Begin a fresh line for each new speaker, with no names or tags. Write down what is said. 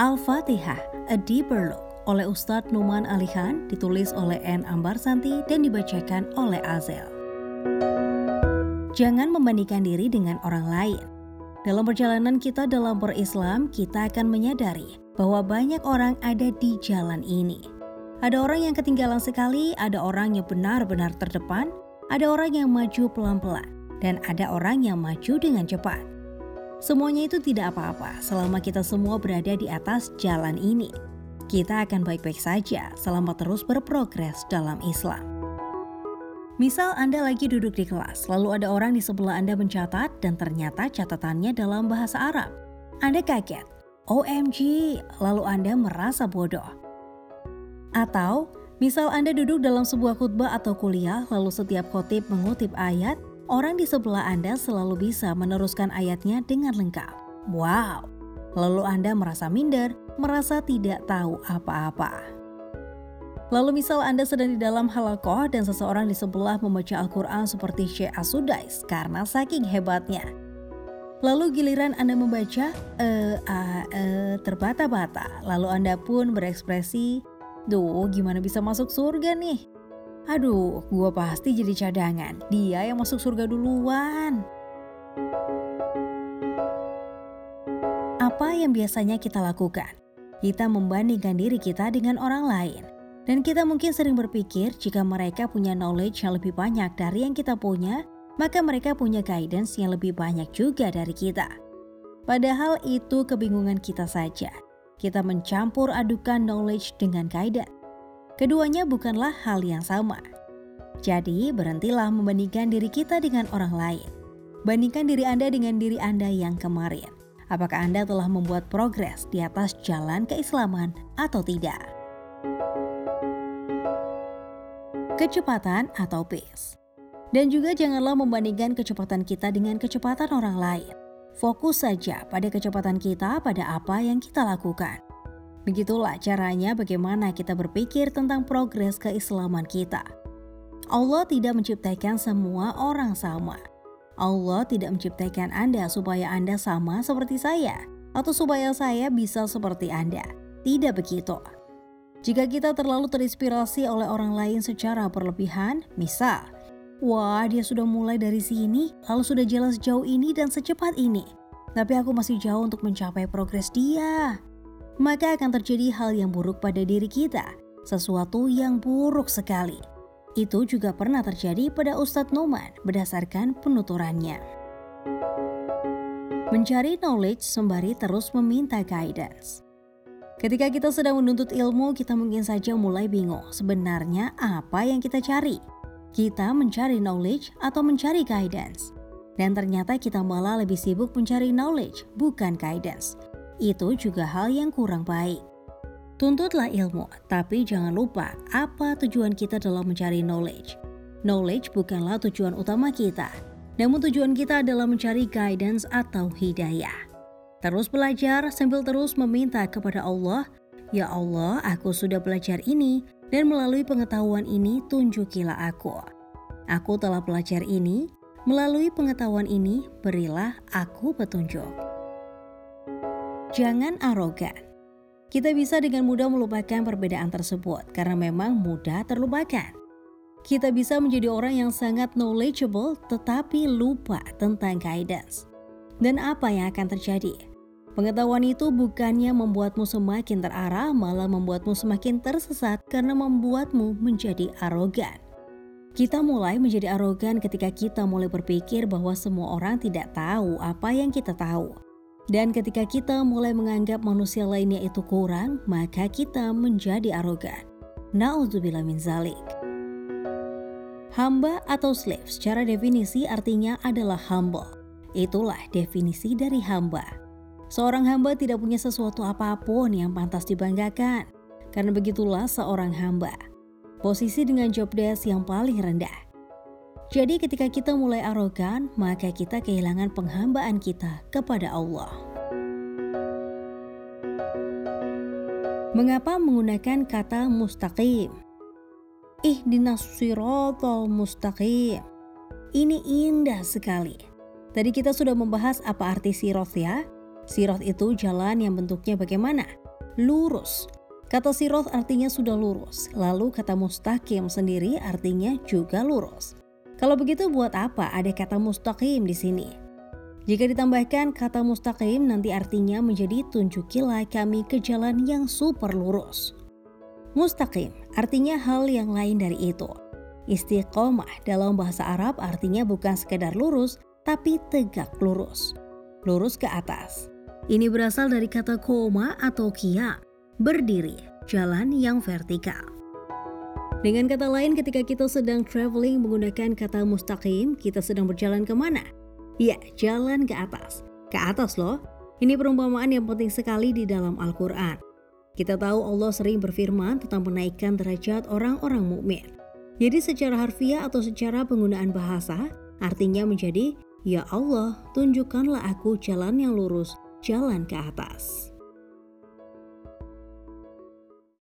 Al-Fatihah, A Deeper Look oleh Ustadz Numan Alihan, ditulis oleh N. Ambarsanti dan dibacakan oleh Azel. Jangan membandingkan diri dengan orang lain. Dalam perjalanan kita dalam berislam, kita akan menyadari bahwa banyak orang ada di jalan ini. Ada orang yang ketinggalan sekali, ada orang yang benar-benar terdepan, ada orang yang maju pelan-pelan, dan ada orang yang maju dengan cepat. Semuanya itu tidak apa-apa selama kita semua berada di atas jalan ini. Kita akan baik-baik saja selama terus berprogres dalam Islam. Misal Anda lagi duduk di kelas, lalu ada orang di sebelah Anda mencatat dan ternyata catatannya dalam bahasa Arab. Anda kaget, OMG, lalu Anda merasa bodoh. Atau, misal Anda duduk dalam sebuah khutbah atau kuliah, lalu setiap khotib mengutip ayat, orang di sebelah Anda selalu bisa meneruskan ayatnya dengan lengkap. Wow! Lalu Anda merasa minder, merasa tidak tahu apa-apa. Lalu misal Anda sedang di dalam halakoh dan seseorang di sebelah membaca Al-Quran seperti Syekh Asudais karena saking hebatnya. Lalu giliran Anda membaca e, a, e, terbata-bata, lalu Anda pun berekspresi, Duh, gimana bisa masuk surga nih? Aduh, gue pasti jadi cadangan. Dia yang masuk surga duluan. Apa yang biasanya kita lakukan? Kita membandingkan diri kita dengan orang lain. Dan kita mungkin sering berpikir jika mereka punya knowledge yang lebih banyak dari yang kita punya, maka mereka punya guidance yang lebih banyak juga dari kita. Padahal itu kebingungan kita saja. Kita mencampur adukan knowledge dengan guidance. Keduanya bukanlah hal yang sama. Jadi, berhentilah membandingkan diri kita dengan orang lain. Bandingkan diri Anda dengan diri Anda yang kemarin. Apakah Anda telah membuat progres di atas jalan keislaman atau tidak? Kecepatan atau pace. Dan juga janganlah membandingkan kecepatan kita dengan kecepatan orang lain. Fokus saja pada kecepatan kita pada apa yang kita lakukan. Begitulah caranya bagaimana kita berpikir tentang progres keislaman kita. Allah tidak menciptakan semua orang sama. Allah tidak menciptakan Anda supaya Anda sama seperti saya, atau supaya saya bisa seperti Anda. Tidak begitu. Jika kita terlalu terinspirasi oleh orang lain secara berlebihan, misal, wah dia sudah mulai dari sini, lalu sudah jelas jauh ini dan secepat ini, tapi aku masih jauh untuk mencapai progres dia maka akan terjadi hal yang buruk pada diri kita, sesuatu yang buruk sekali. Itu juga pernah terjadi pada Ustadz Noman berdasarkan penuturannya. Mencari knowledge sembari terus meminta guidance. Ketika kita sedang menuntut ilmu, kita mungkin saja mulai bingung sebenarnya apa yang kita cari. Kita mencari knowledge atau mencari guidance. Dan ternyata kita malah lebih sibuk mencari knowledge, bukan guidance itu juga hal yang kurang baik. Tuntutlah ilmu, tapi jangan lupa apa tujuan kita dalam mencari knowledge. Knowledge bukanlah tujuan utama kita, namun tujuan kita adalah mencari guidance atau hidayah. Terus belajar sambil terus meminta kepada Allah, Ya Allah, aku sudah belajar ini, dan melalui pengetahuan ini tunjukilah aku. Aku telah belajar ini, melalui pengetahuan ini berilah aku petunjuk. Jangan arogan. Kita bisa dengan mudah melupakan perbedaan tersebut karena memang mudah terlupakan. Kita bisa menjadi orang yang sangat knowledgeable tetapi lupa tentang guidance. Dan apa yang akan terjadi? Pengetahuan itu bukannya membuatmu semakin terarah, malah membuatmu semakin tersesat karena membuatmu menjadi arogan. Kita mulai menjadi arogan ketika kita mulai berpikir bahwa semua orang tidak tahu apa yang kita tahu. Dan ketika kita mulai menganggap manusia lainnya itu kurang, maka kita menjadi arogan. Na'udzubillah min zalik. Hamba atau slave secara definisi artinya adalah humble. Itulah definisi dari hamba. Seorang hamba tidak punya sesuatu apa pun yang pantas dibanggakan. Karena begitulah seorang hamba. Posisi dengan job desk yang paling rendah jadi ketika kita mulai arogan, maka kita kehilangan penghambaan kita kepada Allah. Mengapa menggunakan kata mustaqim? ihdinas siratal mustaqim. Ini indah sekali. Tadi kita sudah membahas apa arti sirot ya. Sirot itu jalan yang bentuknya bagaimana? Lurus. Kata sirot artinya sudah lurus, lalu kata mustaqim sendiri artinya juga lurus. Kalau begitu buat apa ada kata mustaqim di sini? Jika ditambahkan kata mustaqim nanti artinya menjadi tunjukilah kami ke jalan yang super lurus. Mustaqim artinya hal yang lain dari itu. Istiqomah dalam bahasa Arab artinya bukan sekedar lurus, tapi tegak lurus. Lurus ke atas. Ini berasal dari kata koma atau kia, berdiri, jalan yang vertikal. Dengan kata lain, ketika kita sedang traveling menggunakan kata mustaqim, kita sedang berjalan ke mana? Ya, jalan ke atas. Ke atas loh. Ini perumpamaan yang penting sekali di dalam Al-Quran. Kita tahu Allah sering berfirman tentang menaikkan derajat orang-orang mukmin. Jadi secara harfiah atau secara penggunaan bahasa, artinya menjadi, Ya Allah, tunjukkanlah aku jalan yang lurus jalan ke atas.